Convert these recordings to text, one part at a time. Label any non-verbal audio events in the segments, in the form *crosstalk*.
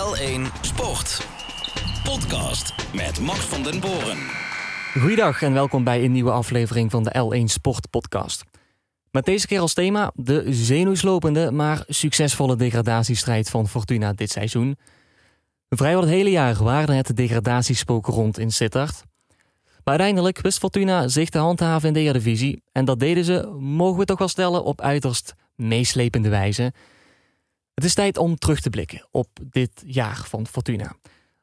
L1 Sport. Podcast met Max van den Boren. Goeiedag en welkom bij een nieuwe aflevering van de L1 Sport Podcast. Met deze keer als thema de zenuwslopende, maar succesvolle degradatiestrijd van Fortuna dit seizoen. Vrijwel het hele jaar waarde het degradatiespook rond in Sittard. Maar uiteindelijk wist Fortuna zich te handhaven in de Eredivisie. En dat deden ze, mogen we toch wel stellen, op uiterst meeslepende wijze. Het is tijd om terug te blikken op dit jaar van Fortuna.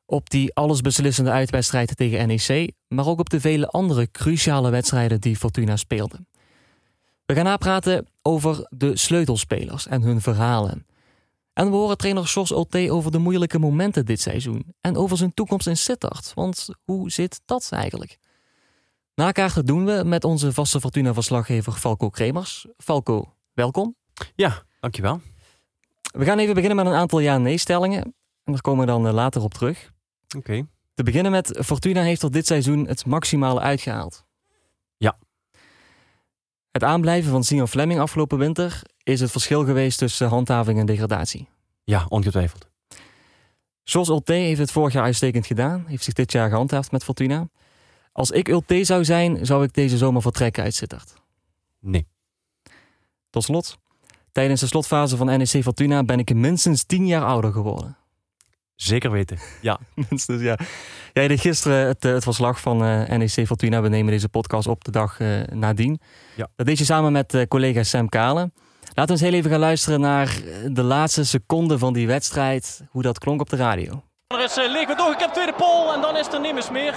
Op die allesbeslissende uitwedstrijd tegen NEC, maar ook op de vele andere cruciale wedstrijden die Fortuna speelde. We gaan napraten over de sleutelspelers en hun verhalen. En we horen trainer Jos Ulte over de moeilijke momenten dit seizoen en over zijn toekomst in Sittard. Want hoe zit dat eigenlijk? Nakaarten doen we met onze vaste Fortuna-verslaggever Falco Kremers. Falco, welkom. Ja, dankjewel. We gaan even beginnen met een aantal ja-nee-stellingen. En daar komen we dan eh, later op terug. Oké. Te beginnen met Fortuna heeft er dit seizoen het maximale uitgehaald. Ja. Het aanblijven van Simon Fleming afgelopen winter is het verschil geweest tussen handhaving en degradatie. Ja, ongetwijfeld. Jos Ulte heeft het vorig jaar uitstekend gedaan. Heeft zich dit jaar gehandhaafd met Fortuna. Als ik Ulte zou zijn, zou ik deze zomer vertrekken uit Sittard. Nee. Tot slot. Tijdens de slotfase van NEC Fortuna ben ik minstens 10 jaar ouder geworden. Zeker weten. Ja. *laughs* Minstens, ja. Jij deed gisteren het, eh, het verslag van eh, NEC Fortuna. We nemen deze podcast op de dag eh, nadien. Ja. Dat deed je samen met eh, collega Sam Kalen. Laten we eens heel even gaan luisteren naar de laatste seconden van die wedstrijd. Hoe dat klonk op de radio. Er is uh, ik heb tweede pol en dan is er niemand meer.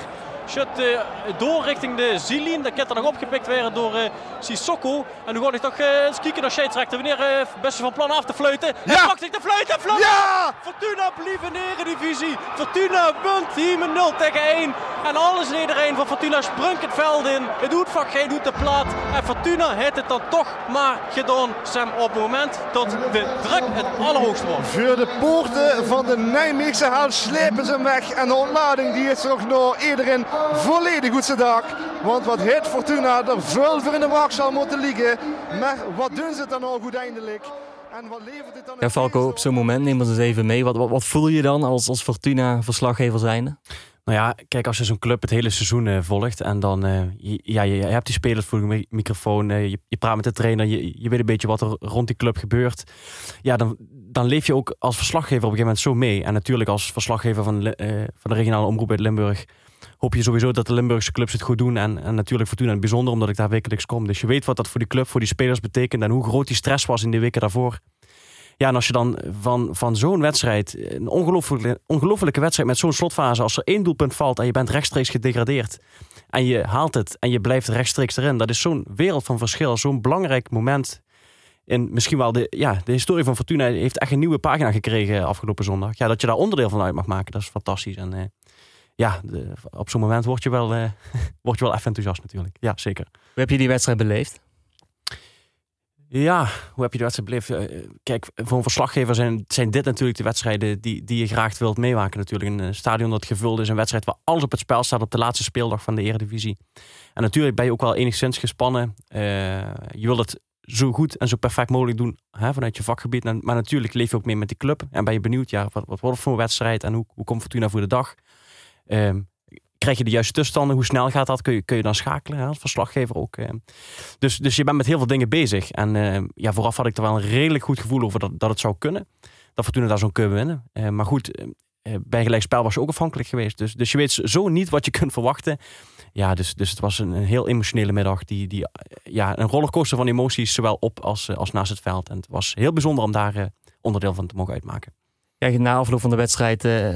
Shut uh, door richting de Zilien. Dat kan er nog opgepikt werden door uh, Sissoko. En nu ga ik toch uh, eens kijken naar scheidsrechter. Wanneer uh, best van plan af te fluiten. Ja. En pakt zich de fluit en fluit. Ja! Fortuna blief in de Eredivisie. Fortuna wint hier met 0 tegen 1. En alles en iedereen van Fortuna sprungt het veld in. Het doet vak, geen doet de plaat. En Fortuna heeft het dan toch maar gedaan. Sam op het moment dat de druk het allerhoogste wordt. Voor de poorten van de Nijmeegse hal slepen ze hem weg. En de ontlading die is nog naar iedereen volledig goed zijn dag. Want wat heeft Fortuna er veel voor in de wacht zal moeten liggen. Maar wat doen ze dan nou goed eindelijk? En wat levert dit dan Ja, Falco, op zo'n moment neem ons eens even mee. Wat, wat, wat voel je dan als, als Fortuna-verslaggever zijnde? Nou ja, kijk, als je zo'n club het hele seizoen uh, volgt en dan, uh, je, ja, je, je, hebt die spelers voor de microfoon, uh, je, je, praat met de trainer, je, je weet een beetje wat er rond die club gebeurt. Ja, dan, dan leef je ook als verslaggever op een gegeven moment zo mee. En natuurlijk als verslaggever van, van de regionale omroep uit Limburg hoop je sowieso dat de Limburgse clubs het goed doen. En, en natuurlijk Fortuna in het bijzonder, omdat ik daar wekelijks kom. Dus je weet wat dat voor die club, voor die spelers betekent en hoe groot die stress was in de weken daarvoor. Ja, en als je dan van, van zo'n wedstrijd, een ongelofelijke, ongelofelijke wedstrijd met zo'n slotfase, als er één doelpunt valt en je bent rechtstreeks gedegradeerd en je haalt het en je blijft rechtstreeks erin, dat is zo'n wereld van verschil, zo'n belangrijk moment. En misschien wel de, ja, de historie van Fortuna heeft echt een nieuwe pagina gekregen afgelopen zondag. Ja, dat je daar onderdeel van uit mag maken, dat is fantastisch. En uh, ja, de, op zo'n moment word je, wel, uh, *laughs* word je wel even enthousiast natuurlijk. Ja, zeker. Hoe heb je die wedstrijd beleefd? Ja, hoe heb je de wedstrijd beleefd? Uh, kijk, voor een verslaggever zijn, zijn dit natuurlijk de wedstrijden die, die je graag wilt meemaken. Natuurlijk een stadion dat gevuld is, een wedstrijd waar alles op het spel staat op de laatste speeldag van de Eredivisie. En natuurlijk ben je ook wel enigszins gespannen. Uh, je wil het zo goed en zo perfect mogelijk doen hè, vanuit je vakgebied. Maar natuurlijk leef je ook mee met die club. En ben je benieuwd, ja, wat, wat wordt het voor een wedstrijd en hoe, hoe komt Fortuna voor de dag? Um, krijg je de juiste tussenstanden? Hoe snel gaat dat? Kun je, kun je dan schakelen hè, als verslaggever ook? Uh. Dus, dus je bent met heel veel dingen bezig. En uh, ja, vooraf had ik er wel een redelijk goed gevoel over dat, dat het zou kunnen. Dat Fortuna daar zo'n kunnen winnen. Maar goed, bij gelijk spel was je ook afhankelijk geweest. Dus, dus je weet zo niet wat je *laughs* kunt verwachten. Ja, dus, dus het was een, een heel emotionele middag. Die, die, ja, een rollercoaster van emoties, zowel op als, als naast het veld. En het was heel bijzonder om daar onderdeel van te mogen uitmaken. Ja, na afloop van de wedstrijd uh,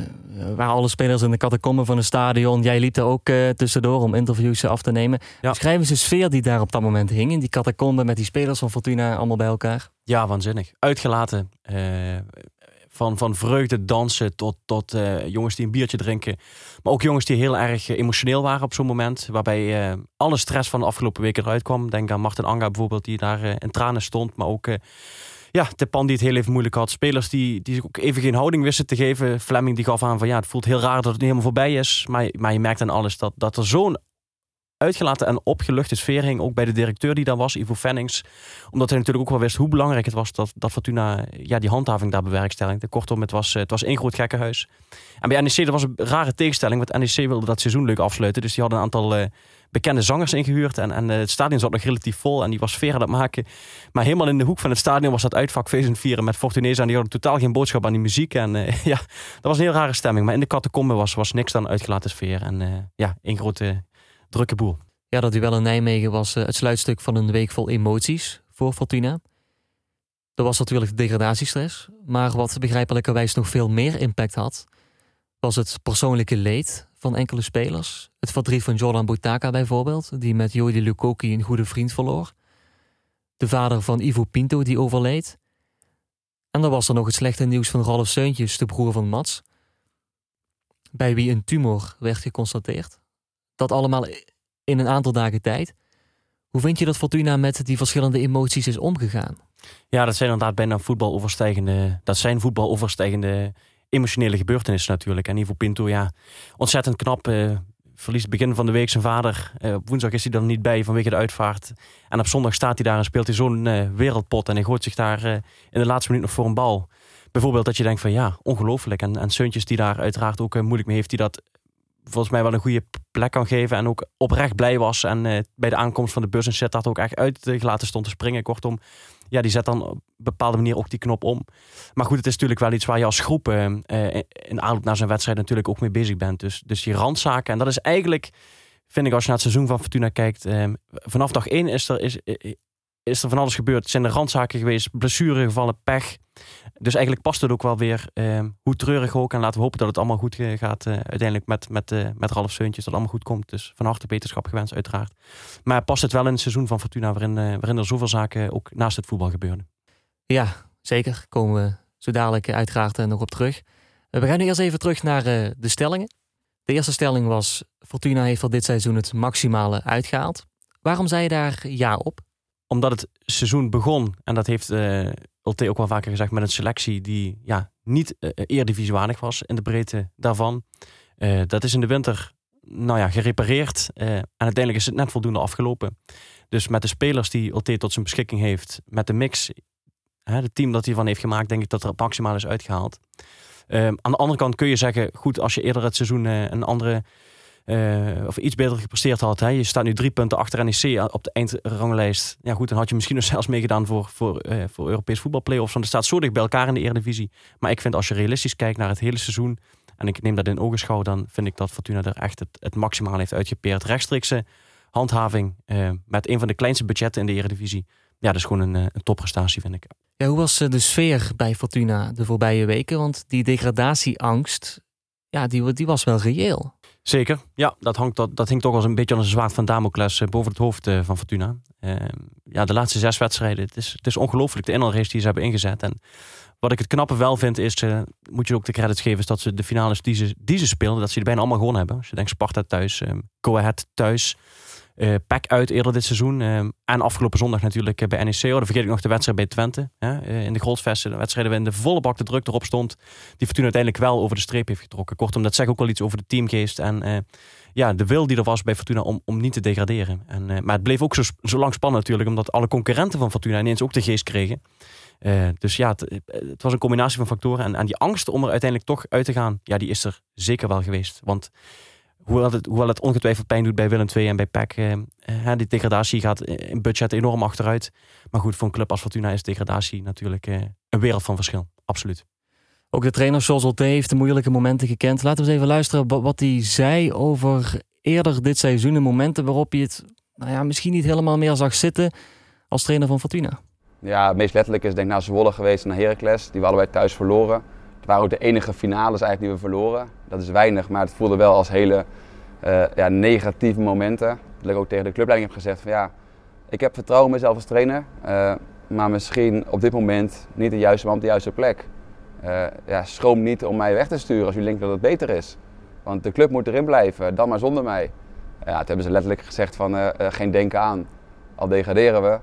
waren alle spelers in de catacomben van het stadion. Jij liep er ook uh, tussendoor om interviews af te nemen. Ja. Beschrijf eens de sfeer die daar op dat moment hing. In die catacomben met die spelers van Fortuna allemaal bij elkaar. Ja, waanzinnig. Uitgelaten. Uh, van, van vreugde dansen tot, tot jongens die een biertje drinken. Maar ook jongens die heel erg emotioneel waren op zo'n moment. Waarbij alle stress van de afgelopen weken eruit kwam. Denk aan Martin Anga bijvoorbeeld, die daar in tranen stond. Maar ook ja, Tepan die het heel even moeilijk had. Spelers die, die ook even geen houding wisten te geven. Fleming die gaf aan van ja, het voelt heel raar dat het helemaal voorbij is. Maar, maar je merkt aan alles dat, dat er zo'n uitgelaten en opgeluchte sfeer hing. Ook bij de directeur die daar was, Ivo Fennings. Omdat hij natuurlijk ook wel wist hoe belangrijk het was dat, dat Fortuna ja, die handhaving daar bewerkstelligde. Kortom, het was, het was één groot gekkenhuis. En bij NEC dat was een rare tegenstelling, want NEC wilde dat seizoen leuk afsluiten. Dus die hadden een aantal uh, bekende zangers ingehuurd. En, en het stadion zat nog relatief vol en die was sfeer het maken. Maar helemaal in de hoek van het stadion was dat uitvak feest vieren met Fortunese. En die hadden totaal geen boodschap aan die muziek. En uh, *laughs* ja, dat was een heel rare stemming. Maar in de catacombe was, was niks dan uitgelaten sfeer. En ja, één grote drukke boel. Ja, dat duel in Nijmegen was het sluitstuk van een week vol emoties voor Fortuna. Er was natuurlijk degradatiestress, maar wat begrijpelijkerwijs nog veel meer impact had, was het persoonlijke leed van enkele spelers. Het verdriet van Jordan Boutaka bijvoorbeeld, die met Jody Lukoki een goede vriend verloor. De vader van Ivo Pinto die overleed. En dan was er nog het slechte nieuws van Ralf Seuntjes, de broer van Mats, bij wie een tumor werd geconstateerd. Dat allemaal in een aantal dagen tijd. Hoe vind je dat Fortuna met die verschillende emoties is omgegaan? Ja, dat zijn inderdaad bijna voetbaloverstijgende, dat zijn voetbaloverstijgende emotionele gebeurtenissen natuurlijk. En Ivo Pinto, ja, ontzettend knap. Uh, verliest begin van de week zijn vader. Uh, op woensdag is hij dan niet bij vanwege de uitvaart. En op zondag staat hij daar en speelt hij zo'n uh, wereldpot. En hij gooit zich daar in de laatste minuut nog voor een bal. Bijvoorbeeld dat je denkt van ja, ongelooflijk. En, en Seuntjes die daar uiteraard ook moeilijk mee heeft, die dat volgens mij wel een goede plek kan geven. En ook oprecht blij was. En bij de aankomst van de bus en set dat ook echt uitgelaten stond te springen. Kortom, ja, die zet dan op een bepaalde manier ook die knop om. Maar goed, het is natuurlijk wel iets waar je als groep uh, in aanloop naar zijn wedstrijd natuurlijk ook mee bezig bent. Dus, dus die randzaken. En dat is eigenlijk, vind ik, als je naar het seizoen van Fortuna kijkt. Uh, vanaf dag één is er, is, is er van alles gebeurd. Zijn er randzaken geweest, blessuregevallen, pech. Dus eigenlijk past het ook wel weer, uh, hoe treurig ook. En laten we hopen dat het allemaal goed gaat uh, uiteindelijk met, met, uh, met Ralf Seuntjes. Dat het allemaal goed komt. Dus van harte beterschap gewenst uiteraard. Maar past het wel in het seizoen van Fortuna waarin, waarin er zoveel zaken ook naast het voetbal gebeurden? Ja, zeker. Komen we zo dadelijk uiteraard nog op terug. we gaan nu eerst even terug naar de stellingen. De eerste stelling was, Fortuna heeft al dit seizoen het maximale uitgehaald. Waarom zei je daar ja op? Omdat het seizoen begon, en dat heeft Ulte ook wel vaker gezegd, met een selectie die ja, niet uh, eerdivisiewaardig was in de breedte daarvan. Uh, dat is in de winter nou ja, gerepareerd en uiteindelijk is het net voldoende afgelopen. Dus met de spelers die Ulte tot zijn beschikking heeft, met de mix, hè, het team dat hij van heeft gemaakt, denk ik dat er maximaal is uitgehaald. aan de andere kant kun je zeggen, goed, als je eerder het seizoen een andere uh, of iets beter gepresteerd had. Je staat nu drie punten achter NEC op de eindranglijst. Ja goed, dan had je misschien *laughs* nog zelfs meegedaan voor, voor, uh, voor Europees voetbalplayoffs. Want er staat zo dicht bij elkaar in de Eredivisie. Maar ik vind als je realistisch kijkt naar het hele seizoen... en ik neem dat in ogenschouw... dan vind ik dat Fortuna er echt het, het maximaal heeft uitgepeerd. Rechtstreekse handhaving uh, met een van de kleinste budgetten in de Eredivisie. Ja, dat is gewoon een, een topprestatie, vind ik. Ja, hoe was de sfeer bij Fortuna de voorbije weken? Want die degradatieangst, ja, die, die was wel reëel. Zeker, ja, dat, hangt, dat, dat toch als een beetje als een zwaard van Damocles eh, boven het hoofd eh, van Fortuna. Uh, ja, de laatste zes wedstrijden, het is, het is ongelooflijk de inhaalrace die ze hebben ingezet. En wat ik het knappe wel vind is, uh, moet je ook de credits geven, is dat ze de finales die ze, speelden, dat ze die bijna allemaal gewonnen hebben. Als je denkt Sparta thuis, um, Go Ahead thuis, uh, Pack uit eerder dit seizoen. Uh, en afgelopen zondag natuurlijk bij NEC. Oh, dan vergeet ik nog de wedstrijd bij Twente. Uh, in de Grolsvesten. De wedstrijden waarin de volle bak de druk erop stond. Die Fortuna uiteindelijk wel over de streep heeft getrokken. Kortom, dat zegt ook wel iets over de teamgeest. En ja, de wil die er was bij Fortuna om, om niet te degraderen. En, maar het bleef ook zo, zo lang spannend natuurlijk. Omdat alle concurrenten van Fortuna ineens ook de geest kregen. dus ja, het, het, was een combinatie van factoren. En, en die angst om er uiteindelijk toch uit te gaan. Ja, die is er zeker wel geweest. Want hoewel het, hoewel het ongetwijfeld pijn doet bij Willem II en bij PEC. Eh, eh, die degradatie gaat in budget enorm achteruit. Maar goed, voor een club als Fortuna is degradatie natuurlijk eh, een wereld van verschil. Absoluut. Ook de trainer Jos heeft de moeilijke momenten gekend. Laten we eens even luisteren wat hij zei over eerder dit seizoen. De momenten waarop hij het nou ja, misschien niet helemaal meer zag zitten als trainer van Fortuna. Ja, het meest letterlijk is denk ik naar Zwolle geweest en naar Heracles. Die we allebei thuis verloren. Het waren ook de enige finales eigenlijk die we verloren. Dat is weinig, maar het voelde wel als hele uh, ja, negatieve momenten. Dat ik ook tegen de clubleiding heb gezegd van ja, ik heb vertrouwen in mezelf als trainer. Uh, maar misschien op dit moment niet de juiste man op de juiste plek. Uh, ja, schroom niet om mij weg te sturen als u denkt dat het beter is. Want de club moet erin blijven, dan maar zonder mij. Ja, toen hebben ze letterlijk gezegd van geen denken aan. Al degraderen we,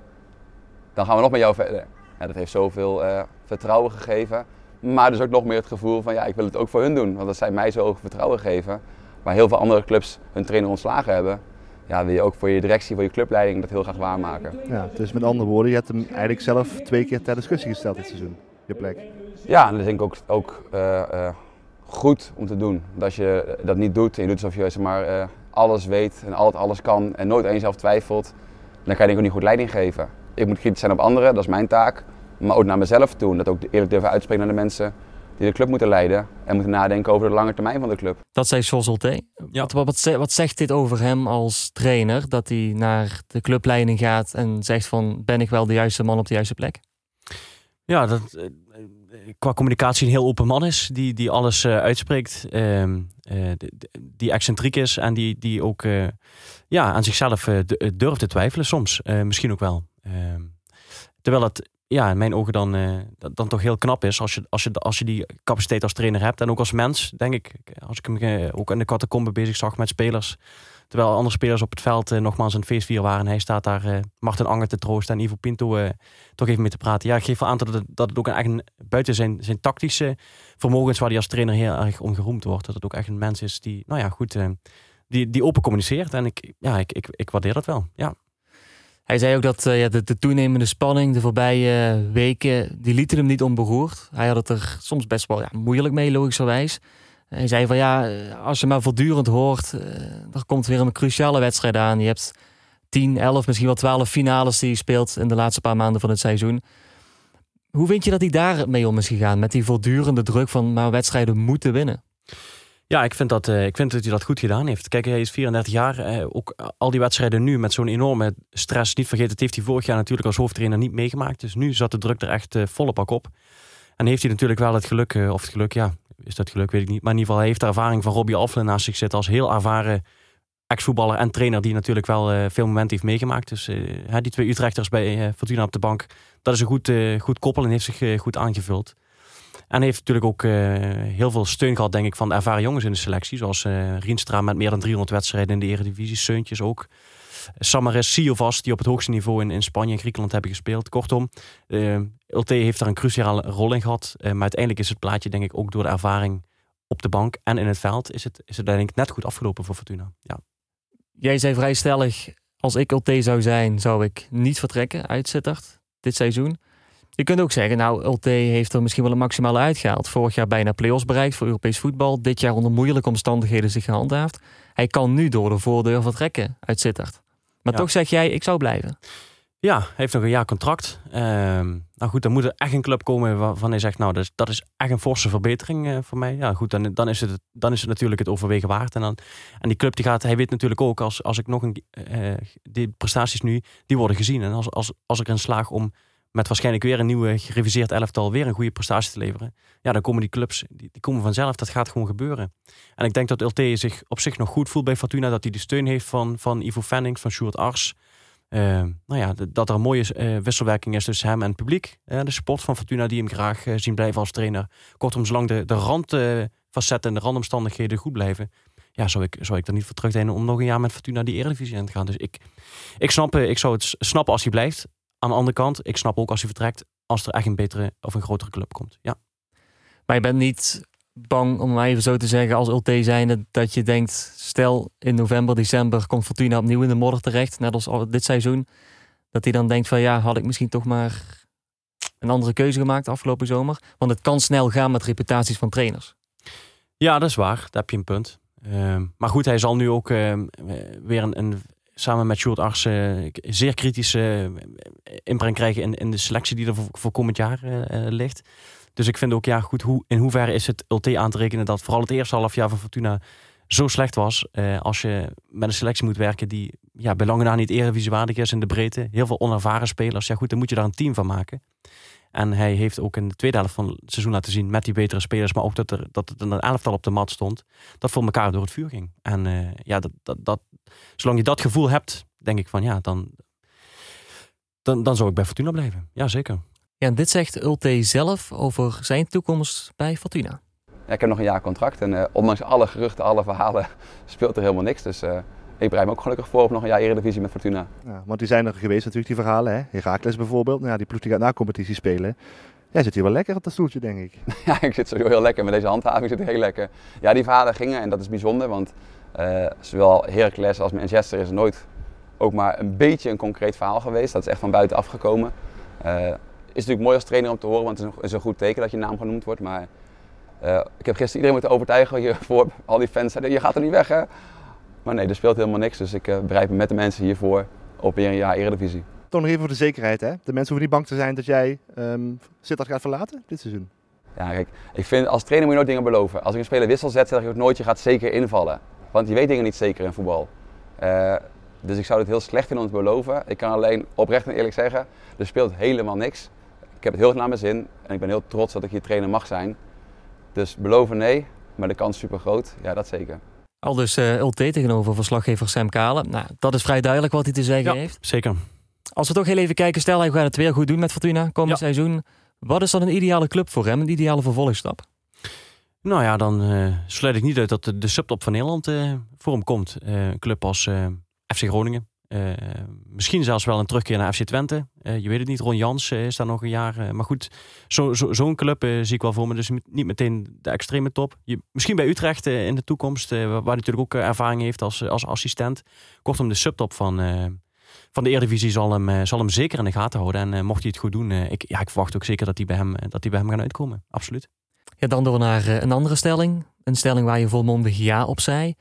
dan gaan we nog met jou verder. Ja, dat heeft zoveel vertrouwen gegeven. Maar dus ook nog meer het gevoel van ja, ik wil het ook voor hun doen. Want dat zij mij zo vertrouwen geven. Waar heel veel andere clubs hun trainer ontslagen hebben. ja, wil je ook voor je directie, voor je clubleiding dat heel graag waarmaken. Ja, dus met andere woorden, je hebt hem eigenlijk zelf twee keer ter discussie gesteld dit seizoen, je plek. Ja, en dat is denk ik ook, ook uh, uh, goed om te doen. Want als je dat niet doet en je doet alsof je zeg maar, uh, alles weet en altijd alles kan en nooit aan jezelf twijfelt, dan kan je denk ik ook niet goed leiding geven. Ik moet kritisch zijn op anderen, dat is mijn taak. Maar ook naar mezelf toe. En dat ook eerlijk durven uitspreken naar de mensen die de club moeten leiden. En moeten nadenken over de lange termijn van de club. Dat zei Sosolte. Ja. Wat, wat, wat, zegt dit over hem als trainer? Dat hij naar de clubleiding gaat en zegt van ben ik wel de juiste man op de juiste plek? Ja, dat uh, qua communicatie een heel open man is. Die, die alles uh, uitspreekt. Uh, die excentriek is en die, die ook ja, aan zichzelf durft te twijfelen soms. misschien ook wel. Ehm, terwijl het ja, in mijn ogen dan, uh, dan toch heel knap is als je, als, je, als je die capaciteit als trainer hebt. En ook als mens, denk ik, als ik hem uh, ook in de catacombe bezig zag met spelers. Terwijl andere spelers op het veld uh, nogmaals een feestvier waren. En hij staat daar Martin Anger te troosten en Ivo Pinto toch even mee te praten. Ja, ik geef wel aan dat het, dat ook een, een, buiten zijn, zijn tactische vermogens waar hij als trainer heel erg om geroemd wordt. Dat het ook echt een mens is die, nou ja, goed, die, die open communiceert. En ik, ja, ik, ik, ik waardeer dat wel, ja. Hij zei ook dat ja, de, de, toenemende spanning de voorbije weken, die lieten hem niet onberoerd. Hij had het er soms best wel ja, moeilijk mee, logischerwijs. Hij zei van ja, als je maar voortdurend hoort, er komt weer een cruciale wedstrijd aan. Je hebt 10, 11, misschien wel 12 finales die je speelt in de laatste paar maanden van het seizoen. Hoe vind je dat hij daar mee om is gegaan? Met die voortdurende druk van maar wedstrijden moeten winnen? Ja, ik vind, dat, uh, ik vind dat hij dat goed gedaan heeft. Kijk, hij is 34 jaar. Uh, ook al die wedstrijden nu met zo'n enorme stress. Niet vergeten, dat heeft hij vorig jaar natuurlijk als hoofdtrainer niet meegemaakt. Dus nu zat de druk er echt uh, volle pak op. En heeft hij natuurlijk wel het geluk, of het geluk, ja, is dat geluk, weet ik niet. Maar in ieder geval, hij heeft de ervaring van Robbie Alflen naast zich zitten. Als heel ervaren ex-voetballer en trainer die natuurlijk wel veel momenten heeft meegemaakt. Dus die twee Utrechters bij Fortuna op de bank. Dat is een goed, goed koppel en heeft zich goed aangevuld. En heeft natuurlijk ook uh, heel veel steun gehad, denk ik, van de ervaren jongens in de selectie. Zoals uh, Rienstra met meer dan 300 wedstrijden in de Eredivisie. Seuntjes ook. Samaris Siovas, die op het hoogste niveau in, in Spanje en Griekenland hebben gespeeld. Kortom, uh, Ulte heeft daar een cruciale rol in gehad. maar uiteindelijk is het plaatje, denk ik, ook door de ervaring op de bank en in het veld, is het, is het denk ik net goed afgelopen voor Fortuna. Ja. Jij zei vrij stellig, als ik Ulte zou zijn, zou ik niet vertrekken uit Sittard dit seizoen. Je kunt ook zeggen, nou, Ulte heeft er misschien wel een maximale uitgehaald. Vorig jaar bijna play-offs bereikt voor Europees voetbal. Dit jaar onder moeilijke omstandigheden zich gehandhaafd. Hij kan nu door de voordeur vertrekken uit Sittard. Maar toch zeg jij, ik zou blijven. Ja, hij heeft nog een jaar contract. Uh, nou goed, dan moet er echt een club komen waarvan hij zegt, nou, dat is, dat is echt een forse verbetering uh, voor mij. Ja, goed, dan, dan, is het, dan is het natuurlijk het overwegen waard. En, dan, en die club die gaat, hij weet natuurlijk ook, als, als ik nog een, uh, die prestaties nu, die worden gezien. En als, als, als ik erin slaag om met waarschijnlijk weer een nieuwe gereviseerd elftal weer een goede prestatie te leveren. Ja, dan komen die clubs, die, die, komen vanzelf. Dat gaat gewoon gebeuren. En ik denk dat Ulte zich op zich nog goed voelt bij Fortuna. Dat hij de steun heeft van, van Ivo Fennings, van Sjoerd Ars. Uh, nou ja, dat er een mooie uh, wisselwerking is tussen hem en het publiek. Uh, de sport van Fortuna die hem graag zien blijven als trainer. Kortom, zolang de, de randfacetten en de randomstandigheden goed blijven... Ja, zou ik, zou ik er niet voor terugdenken om nog een jaar met Fortuna die Eredivisie in te gaan. Dus ik, ik, snap, ik zou het snappen als hij blijft. Aan de andere kant, ik snap ook als hij vertrekt, als er echt een betere of een grotere club komt. Ja. Maar je bent niet bang, om maar even zo te zeggen, als Ulte zijnde, dat je denkt, stel in november, december komt Fortuna opnieuw in de modder terecht, net als dit seizoen, dat hij dan denkt van ja, had ik misschien toch maar een andere keuze gemaakt afgelopen zomer. Want het kan snel gaan met reputaties van trainers. Ja, dat is waar. Daar heb je een punt. Uh, maar goed, hij zal nu ook uh, weer een, een samen met Sjoerd Ars zeer kritische uh, inbreng krijgen in, in de selectie die er voor, voor komend jaar uh, ligt. Dus ik vind ook, ja, goed, hoe, in hoeverre is het LT aan te rekenen dat vooral het eerste half jaar van Fortuna zo slecht was. Als je met een selectie moet werken die ja, belangen naar niet erevisiewaardig is in de breedte. Heel veel onervaren spelers. Ja goed, dan moet je daar een team van maken. En hij heeft ook in de tweede helft van het seizoen laten zien met die betere spelers, maar ook dat er, dat er een elftal op de mat stond, dat voor elkaar door het vuur ging. En ja, dat, dat, dat, zolang je dat gevoel hebt, denk ik van ja, dan, dan, dan zou ik bij Fortuna blijven. Ja, zeker. Ja, en dit zegt Ulte zelf over zijn toekomst bij Fortuna. Ja, ik heb nog een jaar contract en uh, ondanks alle geruchten, alle verhalen, *laughs* speelt er helemaal niks. Dus uh, ik bereid me ook gelukkig voor op nog een jaar Eredivisie met Fortuna. Ja, want die zijn er geweest natuurlijk, die verhalen. Hè? Herakles bijvoorbeeld, nou, ja, die ploeg die gaat na competitie spelen. Jij zit hier wel lekker op dat stoeltje, denk ik. *laughs* Ja, ik zit sowieso heel lekker met deze handhaving. zit heel lekker. Ja, die verhalen gingen en dat is bijzonder, want Uh, zowel Heracles als Manchester is nooit ook maar een beetje een concreet verhaal geweest. Dat is echt van buitenaf gekomen. Uh, is natuurlijk mooi als trainer om te horen, want het is een, goed teken dat je naam genoemd wordt. Maar uh, ik heb gisteren iedereen moeten overtuigen *laughs* hiervoor. Al die fans zeiden, je gaat er niet weg hè. Maar nee, er speelt helemaal niks. Dus ik bereid me met de mensen hiervoor op weer een jaar Eredivisie. Toch nog even voor de zekerheid hè. De mensen hoeven niet bang te zijn dat jij um, Sittard gaat verlaten dit seizoen. Ja, kijk, ik vind als trainer moet je nooit dingen beloven. Als ik een speler wissel zet, zeg ik ook nooit, je gaat zeker invallen. Want je weet dingen niet zeker in voetbal. Uh, dus ik zou het heel slecht vinden om te beloven. Ik kan alleen oprecht en eerlijk zeggen, er speelt helemaal niks. Ik heb het heel erg naar mijn zin en ik ben heel trots dat ik hier trainer mag zijn. Dus beloven nee, maar de kans is super groot. Ja, dat zeker. Al dus uh, ULT tegenover verslaggever Sam Kalen. Nou, dat is vrij duidelijk wat hij te zeggen ja, heeft. Zeker. Als we toch heel even kijken, stel hij gaat het weer goed doen met Fortuna komend Ja. seizoen. Wat is dan een ideale club voor hem, een ideale vervolgstap? Nou ja, dan eh, sluit ik niet uit dat de, subtop van Nederland eh, voor hem komt. Eh, een club als FC Groningen. Misschien zelfs wel een terugkeer naar FC Twente. Je weet het niet, Ron Jans is daar nog een jaar. maar goed, zo- zo- zo'n club zie ik wel voor me. Dus niet meteen de extreme top. Je, misschien bij Utrecht in de toekomst, waar hij natuurlijk ook ervaring heeft als, als assistent. Kortom, de subtop van, van de Eredivisie zal hem, zal hem zeker in de gaten houden. En mocht hij het goed doen, ik, ja, ik verwacht ook zeker dat hij bij hem, dat hij bij hem gaat uitkomen. Absoluut. Ja, dan door naar eh, een andere stelling. Een stelling waar je volmondig ja op zei.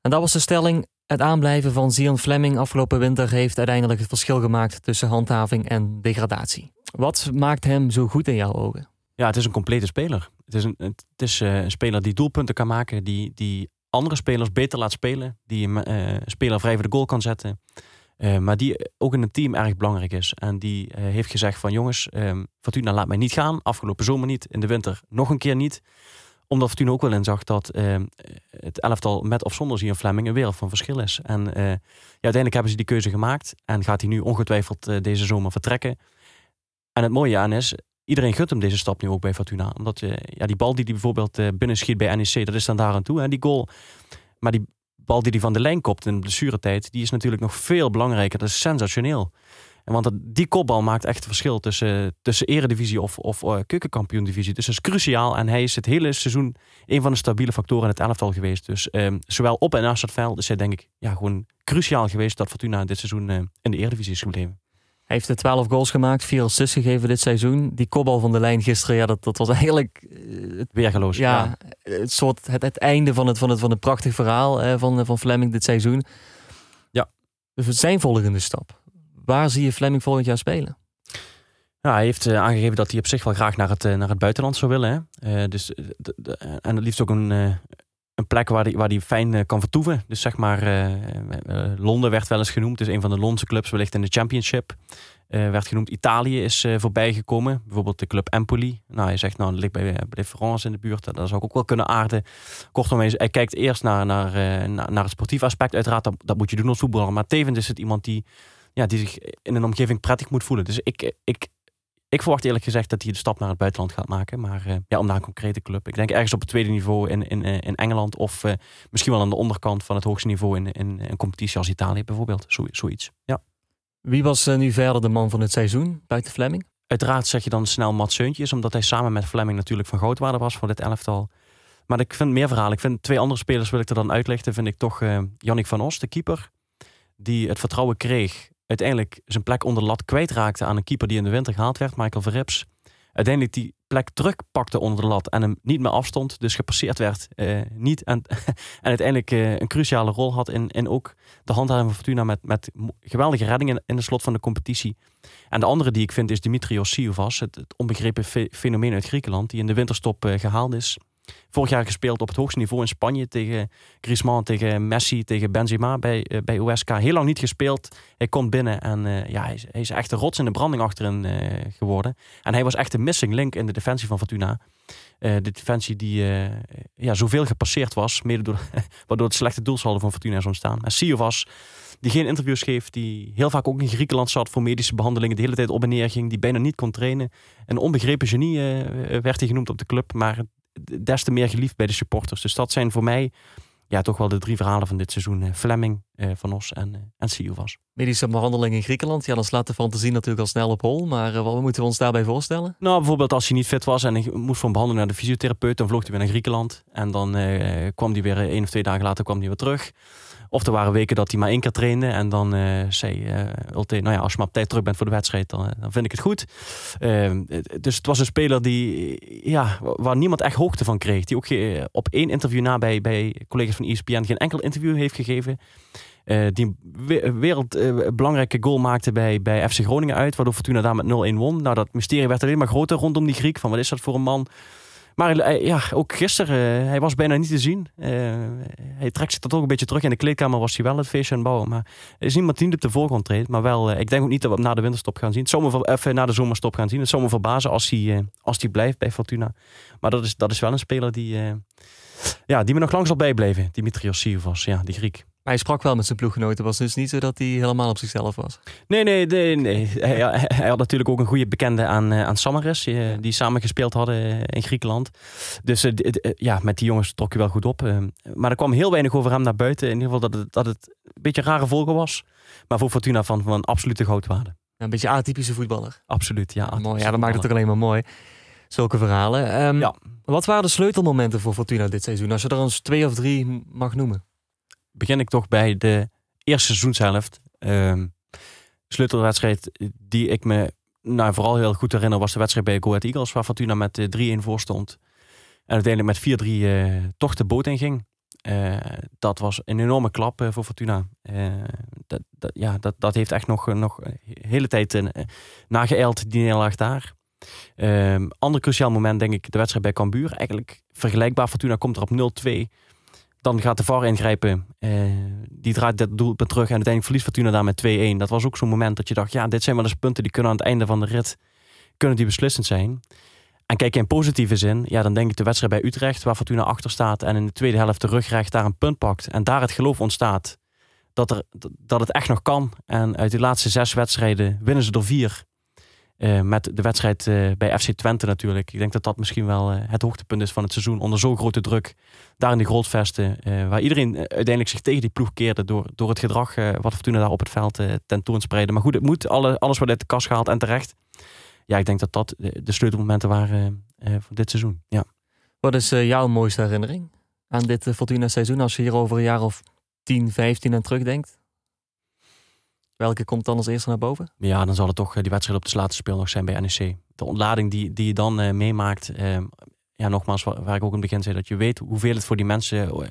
En dat was de stelling: het aanblijven van Zion Fleming afgelopen winter heeft uiteindelijk het verschil gemaakt tussen handhaving en degradatie. Wat maakt hem zo goed in jouw ogen? Ja, het is een complete speler. Het is een, het is, eh, een speler die doelpunten kan maken, die, die andere spelers beter laat spelen, die een eh, speler vrij voor de goal kan zetten. Eh, maar die ook in een team erg belangrijk is. En die eh, heeft gezegd van jongens, ehm, Fortuna laat mij niet gaan. Afgelopen zomer niet, in de winter nog een keer niet. Omdat Fortuna ook wel inzag dat ehm, het elftal met of zonder Zion Fleming een wereld van verschil is. En eh, ja, uiteindelijk hebben ze die keuze gemaakt. En gaat hij nu ongetwijfeld eh, deze zomer vertrekken. En het mooie aan is, iedereen gunt hem deze stap nu ook bij Fortuna. Omdat eh, ja, die bal die hij bijvoorbeeld eh, binnenschiet bij NEC, dat is dan daar aan toe, hè, die goal. Maar die bal die hij van de lijn kopt in de blessuretijd, die is natuurlijk nog veel belangrijker. Dat is sensationeel. En want dat, die kopbal maakt echt het verschil tussen, tussen eredivisie of, of uh, keukenkampioen-divisie. Dus dat is cruciaal. En hij is het hele seizoen een van de stabiele factoren in het elftal geweest. Dus ehm, zowel op en naast het veld is hij denk ik ja, gewoon cruciaal geweest dat Fortuna dit seizoen eh, in de eredivisie is gebleven. Hij heeft de 12 goals gemaakt, 4 assists gegeven dit seizoen. Die kopbal van de lijn gisteren, ja, dat, dat was eigenlijk eh, het, Weergeloos. ja, het, soort, het, het einde van het, van het, van het prachtig verhaal eh, van, van Fleming dit seizoen. Ja. Dus zijn volgende stap. Waar zie je Fleming volgend jaar spelen? Ja, hij heeft uh, aangegeven dat hij op zich wel graag naar het, uh, naar het buitenland zou willen. Hè? Dus, en het liefst ook een, een plek waar hij, waar hij fijn kan vertoeven. Dus zeg maar, Londen werd wel eens genoemd. Dus een van de Londense clubs wellicht in de Championship. werd genoemd. Italië is voorbij gekomen. Bijvoorbeeld de club Empoli. Nou, hij zegt, nou, dat ligt bij, bij Florence in de buurt. Dat zou ik ook wel kunnen aarden. Kortom, hij, hij kijkt eerst naar, naar, naar, naar het sportief aspect. Uiteraard, dat, dat moet je doen als voetballer. Maar tevens is het iemand die ja, die zich in een omgeving prettig moet voelen. Dus ik, ik, ik verwacht eerlijk gezegd dat hij de stap naar het buitenland gaat maken. Maar uh, ja, om naar een concrete club. Ik denk ergens op het tweede niveau in, in, in Engeland. Of uh, misschien wel aan de onderkant van het hoogste niveau in, in een competitie als Italië bijvoorbeeld. Zo, zoiets, ja. Wie was uh, nu verder de man van het seizoen buiten Fleming? Uiteraard zeg je dan snel Mats Seuntjes. Omdat hij samen met Fleming natuurlijk van goudwaarde was voor dit elftal. Maar ik vind meer verhalen. Ik vind twee andere spelers wil ik er dan uitlichten. Vind ik toch Jannik van Os, de keeper. Die het vertrouwen kreeg uiteindelijk zijn plek onder de lat kwijtraakte aan een keeper die in de winter gehaald werd, Michael Verrips. Uiteindelijk die plek terugpakte onder de lat en hem niet meer afstond, dus gepasseerd werd uh, niet. En, *laughs* en uiteindelijk uh, een cruciale rol had in, in ook de handhaving van Fortuna met, met geweldige reddingen in de slot van de competitie. En de andere die ik vind is Dimitrios Siovas, het, onbegrepen fe fenomeen uit Griekenland, die in de winterstop uh, gehaald is. Vorig jaar gespeeld op het hoogste niveau in Spanje tegen Griezmann, tegen Messi, tegen Benzema bij, uh, bij USK. Heel lang niet gespeeld. Hij komt binnen en uh, ja, hij is, echt een rots in de branding achterin uh, geworden. En hij was echt een missing link in de defensie van Fortuna. de defensie die ja, zoveel gepasseerd was, mede door, *laughs* waardoor het slechte doelsaldo van Fortuna is ontstaan. En Siovas, die geen interviews geeft, die heel vaak ook in Griekenland zat voor medische behandelingen, de hele tijd op en neer ging, die bijna niet kon trainen. Een onbegrepen genie werd hij genoemd op de club, maar des te meer geliefd bij de supporters. Dus dat zijn voor mij ja, toch wel de drie verhalen van dit seizoen. Fleming, eh, Van Os en, uh, en. Medische behandeling in Griekenland, ja, dan slaat de fantasie natuurlijk al snel op hol. Maar uh, wat moeten we ons daarbij voorstellen? Nou, bijvoorbeeld als hij niet fit was en hij moest van behandeling naar de fysiotherapeut, dan vloog hij weer naar Griekenland. En dan kwam hij weer één of twee dagen later kwam hij weer terug. Of er waren weken dat hij maar één keer trainde. En dan uh, zei uh, Ulte, nou ja, als je maar op tijd terug bent voor de wedstrijd, dan, dan vind ik het goed. Uh, dus het was een speler die, ja, waar niemand echt hoogte van kreeg. Die ook op één interview na bij, bij collega's van ESPN geen enkel interview heeft gegeven. die een wereldbelangrijke goal maakte bij, bij FC Groningen uit. Waardoor Fortuna daar met 0-1 won. Nou, dat mysterie werd alleen maar groter rondom die Griek. Van wat is dat voor een man? Maar eh, ja, ook gisteren, uh, hij was bijna niet te zien. Uh, hij trekt zich toch een beetje terug. In de kleedkamer was hij wel het feestje aan het bouwen. Maar er is niemand die op de voorgrond treedt. Maar wel, ik denk ook niet dat we hem na de winterstop gaan zien. Zomer, even na de zomerstop gaan zien. Het zou me verbazen als hij, als hij blijft bij Fortuna. Maar dat is, dat is wel een speler die, ja, die me nog lang zal bijblijven. Dimitrios Sivas, ja, die Griek hij sprak wel met zijn ploeggenoten. Het was dus niet zo dat hij helemaal op zichzelf was. Nee, nee, nee. nee. Hij, hij, had natuurlijk ook een goede bekende aan, eh, aan Samaris. Die, die samen gespeeld hadden eh, in Griekenland. Dus eh, ja, met die jongens trok hij wel goed op. Maar er kwam heel weinig over hem naar buiten. In ieder geval dat het, dat het een beetje een rare volgen was. Maar voor Fortuna van, van absolute goudwaarde. Een beetje atypische voetballer. Absoluut, ja. mooi. Ja, dat maakt het ook alleen maar mooi. Zulke verhalen. Um, ja. Wat waren de sleutelmomenten voor Fortuna dit seizoen? Als je er eens twee of drie mag noemen begin ik toch bij de eerste seizoenshelft. Um, sleutelwedstrijd die ik me nou, vooral heel goed herinner was de wedstrijd bij Go Eagles, waar Fortuna met 3-1 eh, voor stond. En uiteindelijk met 4-3 uh, eh, toch de boot in ging. Uh, dat was een enorme klap uh, voor Fortuna. Uh, dat, dat, ja, dat, dat heeft echt nog, nog een hele tijd nageëild, die nederlaag daar. Um, ander cruciaal moment, denk ik, de wedstrijd bij Cambuur. Eigenlijk vergelijkbaar. Fortuna komt er op 0-2. Dan gaat de VAR ingrijpen. Uh, die draait dat doelpunt terug. En uiteindelijk verliest Fortuna daar met 2-1. Dat was ook zo'n moment dat je dacht... ja, dit zijn wel eens punten die kunnen aan het einde van de rit... kunnen die beslissend zijn. En kijk je in positieve zin... ja, dan denk ik de wedstrijd bij Utrecht... waar Fortuna achter staat... en in de tweede helft de rugrecht daar een punt pakt... en daar het geloof ontstaat... dat, er, dat het echt nog kan. En uit die laatste zes wedstrijden winnen ze er vier... Uh, met de wedstrijd uh, bij FC Twente natuurlijk. Ik denk dat dat misschien wel uh, het hoogtepunt is van het seizoen. Onder zo'n grote druk. Daar in de grootvesten. waar iedereen uiteindelijk zich tegen die ploeg keerde. Door, door het gedrag wat Fortuna daar op het veld tentoonspreiden. Maar goed, het moet. Alle, alles wordt uit de kast gehaald en terecht. Ja, ik denk dat dat de sleutelmomenten waren voor dit seizoen. Ja. Wat is jouw mooiste herinnering aan dit Fortuna seizoen? Als je hier over een jaar of 10, 15 aan terugdenkt? Welke komt dan als eerste naar boven? Ja, dan zal het toch eh, die wedstrijd op de laatste speel nog zijn bij NEC. De ontlading die, die je dan uh, meemaakt. Uh, ja, nogmaals, waar, waar, ik ook in het begin zei, dat je weet hoeveel het voor die mensen,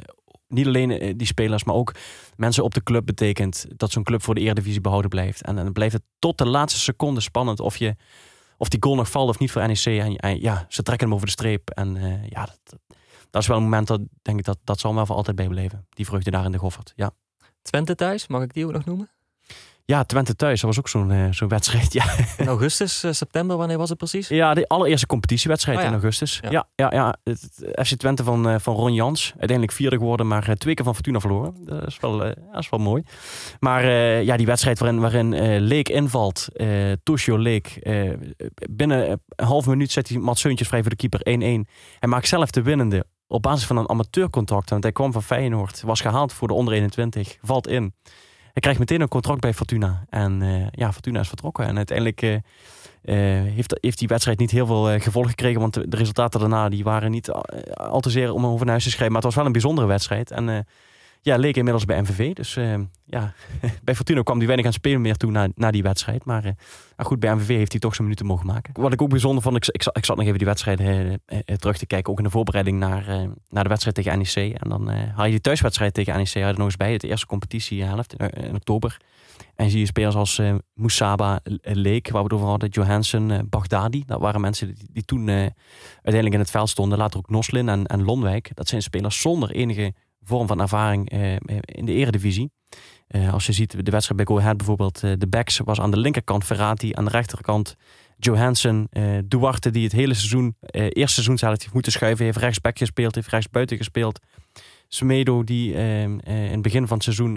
niet alleen die spelers, maar ook mensen op de club betekent dat zo'n club voor de Eredivisie behouden blijft. En, dan blijft het tot de laatste seconde spannend of, je, of die goal nog valt of niet voor NEC. En, ja, ze trekken hem over de streep. En ja, dat, dat, is wel een moment dat denk ik dat dat zal me wel voor altijd bijbeleven. Die vreugde daar in de Goffert. Ja. Twente thuis, mag ik die ook nog noemen? Ja, Twente thuis, dat was ook zo'n uh, zo'n wedstrijd. Ja. In augustus, uh, september, wanneer was het precies? Ja, de allereerste competitiewedstrijd oh in augustus. Ja, ja, ja. ja. Het, FC Twente van, uh, van Ron Jans. Uiteindelijk vierde geworden, maar twee keer van Fortuna verloren. Dat is wel, dat is wel mooi. Maar ja, die wedstrijd waarin, waarin Leek invalt, uh, Toshio Leek. binnen een half minuut zet hij Mats Seuntjes vrij voor de keeper 1-1. Hij maakt zelf de winnende op basis van een amateurcontract. Want hij kwam van Feyenoord, was gehaald voor de onder 21, valt in. Hij krijgt meteen een contract bij Fortuna. En uh, ja, Fortuna is vertrokken. En uiteindelijk uh, uh, heeft, heeft die wedstrijd niet heel veel gevolgen gekregen. Want de, resultaten daarna die waren niet al te zeer om over naar huis te schrijven. Maar het was wel een bijzondere wedstrijd. En ja, leek inmiddels bij MVV. Dus ja, *laughs* bij Fortuna kwam hij weinig aan spelen meer toe na, na die wedstrijd. Maar nou goed, bij MVV heeft hij toch zijn minuten mogen maken. Wat ik ook bijzonder vond, ik, ik, ik zat nog even die wedstrijd terug te kijken. Ook in de voorbereiding naar, naar de wedstrijd tegen NEC. En dan haal je die thuiswedstrijd tegen NEC er nog eens bij. Het eerste competitiehelft in, oktober. En zie je spelers als Moussaba, Leek, waar we het over hadden, Johansson, Baghdadi. Dat waren mensen die, die toen uiteindelijk in het veld stonden. Later ook Noslin en, en Lonwijk. Dat zijn spelers zonder enige vorm van ervaring in de eredivisie. als je ziet de wedstrijd bij Go Ahead bijvoorbeeld. de backs was aan de linkerkant Ferrati, aan de rechterkant Johansson. Duarte die het hele seizoen, eerste seizoen zelf heeft moeten schuiven. Heeft rechtsback gespeeld, heeft rechtsbuiten gespeeld. Smedo die eh, in het begin van het seizoen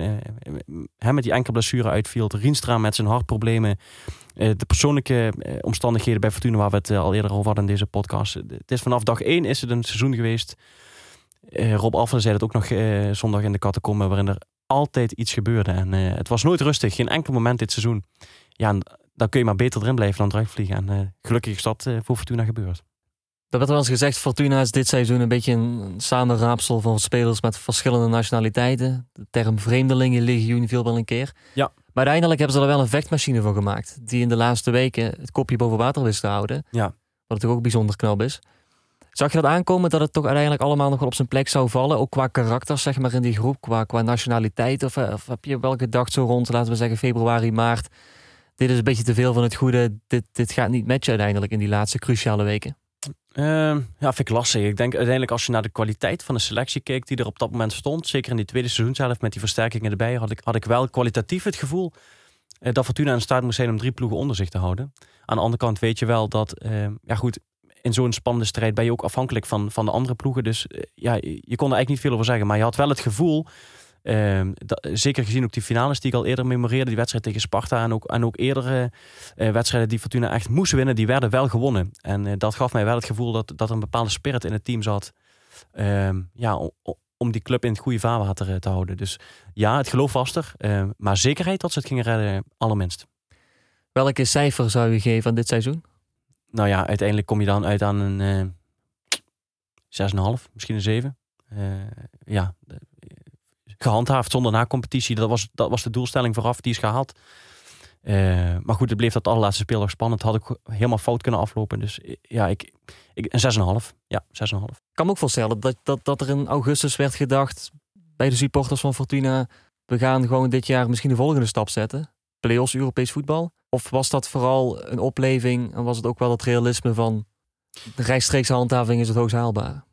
hem met die enkel blessure uitviel. Rienstra met zijn hartproblemen. De persoonlijke omstandigheden bij Fortuna waar we het al eerder over hadden in deze podcast. Het is vanaf dag één is het een seizoen geweest. Rob Alphen zei het ook nog zondag in de catacombe waarin er altijd iets gebeurde. En eh, het was nooit rustig, geen enkel moment dit seizoen. Ja, en dan kun je maar beter erin blijven dan eruit vliegen. En eh, gelukkig is dat eh, voor Fortuna gebeurd. Er werd wel eens gezegd, Fortuna is dit seizoen een beetje een samenraapsel van spelers met verschillende nationaliteiten. De term vreemdelingenlegioen viel wel een keer. Ja. Maar uiteindelijk hebben ze er wel een vechtmachine van gemaakt. Die in de laatste weken het kopje boven water wist te houden. Ja. Wat natuurlijk ook bijzonder knap is. Zag je dat aankomen dat het toch uiteindelijk allemaal nog wel op zijn plek zou vallen? Ook qua karakters zeg maar in die groep, qua, qua nationaliteit? Of, eh, of heb je wel gedacht zo rond, laten we zeggen februari, maart... Dit is een beetje te veel van het goede. Dit, dit gaat niet matchen uiteindelijk in die laatste cruciale weken. Ehm, ja, vind ik lastig. Ik denk uiteindelijk als je naar de kwaliteit van de selectie keek die er op dat moment stond, zeker in die tweede seizoenshelft met die versterkingen erbij, had ik, had ik wel kwalitatief het gevoel eh, dat Fortuna in staat moest zijn om drie ploegen onder zich te houden. Aan de andere kant weet je wel dat, ehm, ja goed, in zo'n spannende strijd ben je ook afhankelijk van, van de andere ploegen. Dus eh, ja, je kon er eigenlijk niet veel over zeggen. Maar je had wel het gevoel, ehm, dat, zeker gezien ook die finales die ik al eerder memoreerde, die wedstrijd tegen Sparta en ook, en ook eerdere eh, wedstrijden die Fortuna echt moest winnen, die werden wel gewonnen. En eh, dat gaf mij wel het gevoel dat, dat er een bepaalde spirit in het team zat. ehm, ja, om die club in het goede vaarwater eh, te houden. Dus ja, het geloof was er. ehm, maar zekerheid dat ze het gingen redden, allerminst. Welke cijfer zou je geven aan dit seizoen? Nou ja, uiteindelijk kom je dan uit aan een eh 6,5, misschien een 7. Eh, ja, de- gehandhaafd zonder na-competitie. Dat was, dat was de doelstelling vooraf, die is gehaald. Eh, maar goed, het bleef dat allerlaatste speeldag spannend. Had ik helemaal fout kunnen aflopen. Dus eh, ja, ik, ik, een 6,5. Ja, 6,5. Ik kan me ook voorstellen dat, dat, dat er in augustus werd gedacht bij de supporters van Fortuna. We gaan gewoon dit jaar misschien de volgende stap zetten. Play-offs, Europees voetbal. Of was dat vooral een opleving en was het ook wel het realisme van de rechtstreekse handhaving is het hoogst haalbaar?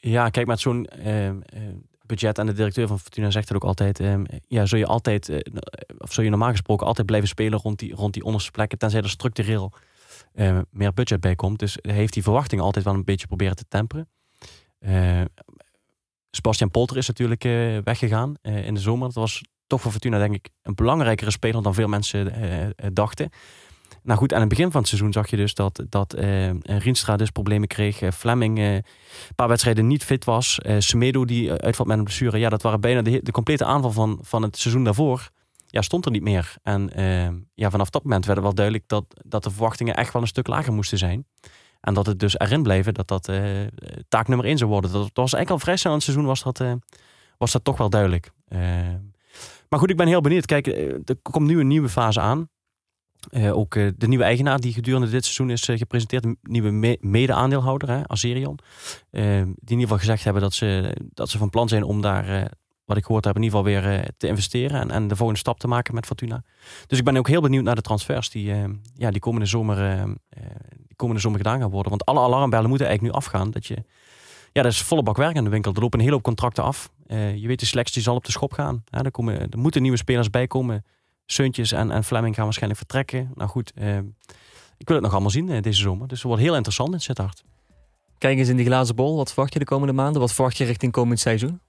Ja, kijk, met zo'n ehm, eh, budget en de directeur van Fortuna zegt het ook altijd. ehm, ja, zul je altijd, eh, of zul je normaal gesproken altijd blijven spelen rond die, rond die onderste plekken, tenzij er structureel eh, meer budget bij komt. Dus heeft die verwachtingen altijd wel een beetje proberen te temperen. Eh, Sebastian Polter is natuurlijk eh, weggegaan eh, in de zomer. Dat was toch voor Fortuna denk ik een belangrijkere speler dan veel mensen eh, eh, dachten. Nou goed, aan het begin van het seizoen zag je dus dat, dat eh Rienstra dus problemen kreeg. Fleming een paar wedstrijden niet fit was. Eh Semedo die uitvalt met een blessure. Ja, dat waren bijna de, de complete aanval van, van het seizoen daarvoor. Ja, stond er niet meer. En ja, vanaf dat moment werd wel duidelijk dat, dat de verwachtingen echt wel een stuk lager moesten zijn. En dat het dus erin blijven dat dat taak nummer één zou worden. Dat, dat was eigenlijk al vrij snel in het seizoen was dat, was dat toch wel duidelijk. Maar goed, ik ben heel benieuwd. Kijk, eh, er komt nu een nieuwe fase aan. Eh, ook eh, de nieuwe eigenaar die gedurende dit seizoen is gepresenteerd, een nieuwe me- mede-aandeelhouder, Azerion. Die in ieder geval gezegd hebben dat ze, dat ze van plan zijn om daar, wat ik gehoord heb, in ieder geval weer te investeren en, en de volgende stap te maken met Fortuna. Dus ik ben ook heel benieuwd naar de transfers die, ja, die, komende zomer, die komende zomer gedaan gaan worden. Want alle alarmbellen moeten eigenlijk nu afgaan. Dat je, ja, dat is volle bak werk in de winkel. Er lopen een hele hoop contracten af. Eh, je weet, de selectie zal op de schop gaan. Hè, er, komen, er moeten nieuwe spelers bij komen. Seuntjes en, en Fleming gaan waarschijnlijk vertrekken. Nou goed, eh, ik wil het nog allemaal zien eh, deze zomer. Dus het wordt heel interessant in Sittard. Kijk eens in die glazen bol. Wat verwacht je de komende maanden? Wat verwacht je richting komend seizoen?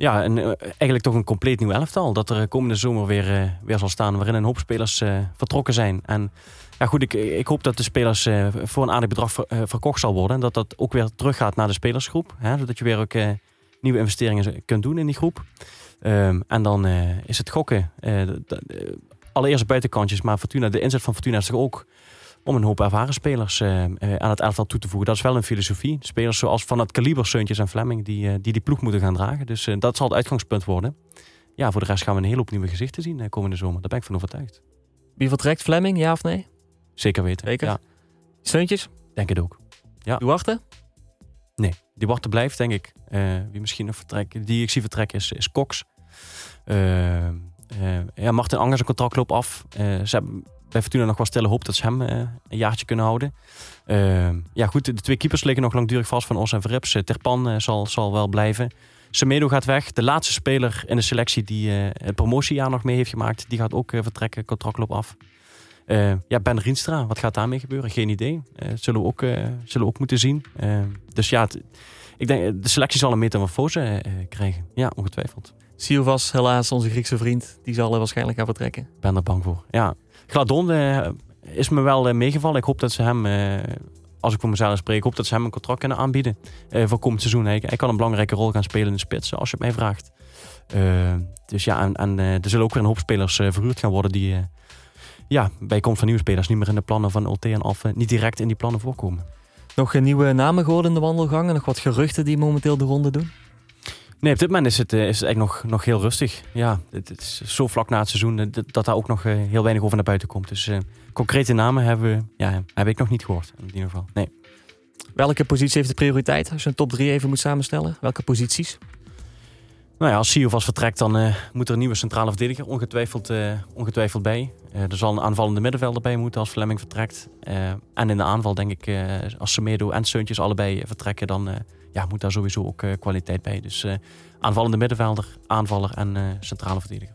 Ja, en, eh, eigenlijk toch een compleet nieuw elftal. Dat er komende zomer weer, eh, weer zal staan. Waarin een hoop spelers eh, vertrokken zijn. En ja, goed, ik, ik hoop dat de spelers eh, voor een aardig bedrag ver- eh, verkocht zal worden. En dat dat ook weer teruggaat naar de spelersgroep. Hè, zodat je weer ook eh, nieuwe investeringen kunt doen in die groep. Ehm, en dan eh, is het gokken. Eh, eh, allereerst buitenkantjes. Maar Fortuna, de inzet van Fortuna is toch ook om een hoop ervaren spelers eh, eh, aan het elftal toe te voegen. Dat is wel een filosofie. Spelers zoals van het kaliber Seuntjes en Fleming die, eh, die die ploeg moeten gaan dragen. Dus dat zal het uitgangspunt worden. Ja, voor de rest gaan we een hele hoop nieuwe gezichten zien komende zomer. Daar ben ik van overtuigd. Wie vertrekt? Fleming, ja of nee? Zeker weten. Zeker? Ja, Steuntjes? denk het ook. Duarte? Nee, die Warte blijft, denk ik. Wie misschien nog vertrekt, die ik zie vertrekken, is, is Cox. Eh, eh, ja, Martin Angers zijn contract loopt af. Ze hebben bij Fortuna nog wel stille hoop dat ze hem eh, een jaartje kunnen houden. Eh, ja, goed, de twee keepers liggen nog langdurig vast van Os en Verrips. Eh, Terpan eh, zal, zal wel blijven. Semedo gaat weg. De laatste speler in de selectie die het promotiejaar nog mee heeft gemaakt, die gaat ook vertrekken. Contract loopt af. Eh, ja, Ben Rienstra, wat gaat daarmee gebeuren? Geen idee. Zullen, we ook, zullen we ook moeten zien. Eh, dus ja, het- ik denk, de selectie zal een metamorfose krijgen. Ja, ongetwijfeld. Siovas, helaas, onze Griekse vriend. Die zal er waarschijnlijk gaan vertrekken. Ik ben er bang voor. Ja. Gladon eh, is me wel eh, meegevallen. Ik hoop dat ze hem, eh, als ik voor mezelf spreek, hoop dat ze hem een contract kunnen aanbieden voor komend seizoen. Hij, kan een belangrijke rol gaan spelen in de spits, als je het mij vraagt. Dus ja, en, er zullen ook weer een hoop spelers verhuurd gaan worden die ja, bij komst van nieuwe spelers niet meer in de plannen van Ulte en Alphen niet direct in die plannen voorkomen. Nog nieuwe namen geworden in de wandelgangen? Nog wat geruchten die momenteel de ronde doen? Nee, op dit moment is het, is het eigenlijk nog, nog heel rustig. Ja, het, is zo vlak na het seizoen dat, dat daar ook nog heel weinig over naar buiten komt. Dus concrete namen hebben, ja, heb ik nog niet gehoord. In ieder geval, nee. Welke positie heeft de prioriteit als je een top 3 even moet samenstellen? Welke posities? Nou ja, als Siovas vertrekt, dan uh, moet er een nieuwe centrale verdediger ongetwijfeld, uh, ongetwijfeld bij. Uh, er zal een aanvallende middenvelder bij moeten als Fleming vertrekt. en in de aanval denk ik, als Semedo en Seuntjes allebei vertrekken, dan ja, moet daar sowieso ook kwaliteit bij. Dus aanvallende middenvelder, aanvaller en centrale verdediger.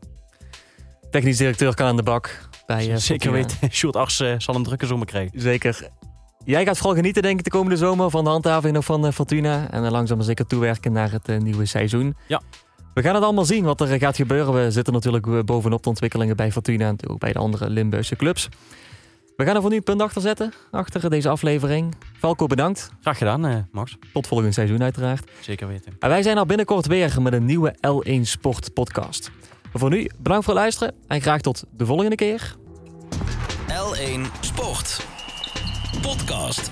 Technisch directeur kan aan de bak. Bij, Zeker weten, *laughs* Sjoerd Ars zal een drukke zomer krijgen. Zeker. Jij gaat vooral genieten, denk ik, de komende zomer van de handhaving van Fortuna. En langzaam maar zeker toewerken naar het nieuwe seizoen. Ja. We gaan het allemaal zien wat er gaat gebeuren. We zitten natuurlijk bovenop de ontwikkelingen bij Fortuna en ook bij de andere Limburgse clubs. We gaan er voor nu een punt achter zetten, achter deze aflevering. Valko, bedankt. Graag gedaan, eh, Max. Tot volgend seizoen uiteraard. Zeker weten. En wij zijn al binnenkort weer met een nieuwe L1 Sport podcast. voor nu, bedankt voor het luisteren en graag tot de volgende keer. L1 Sport podcast.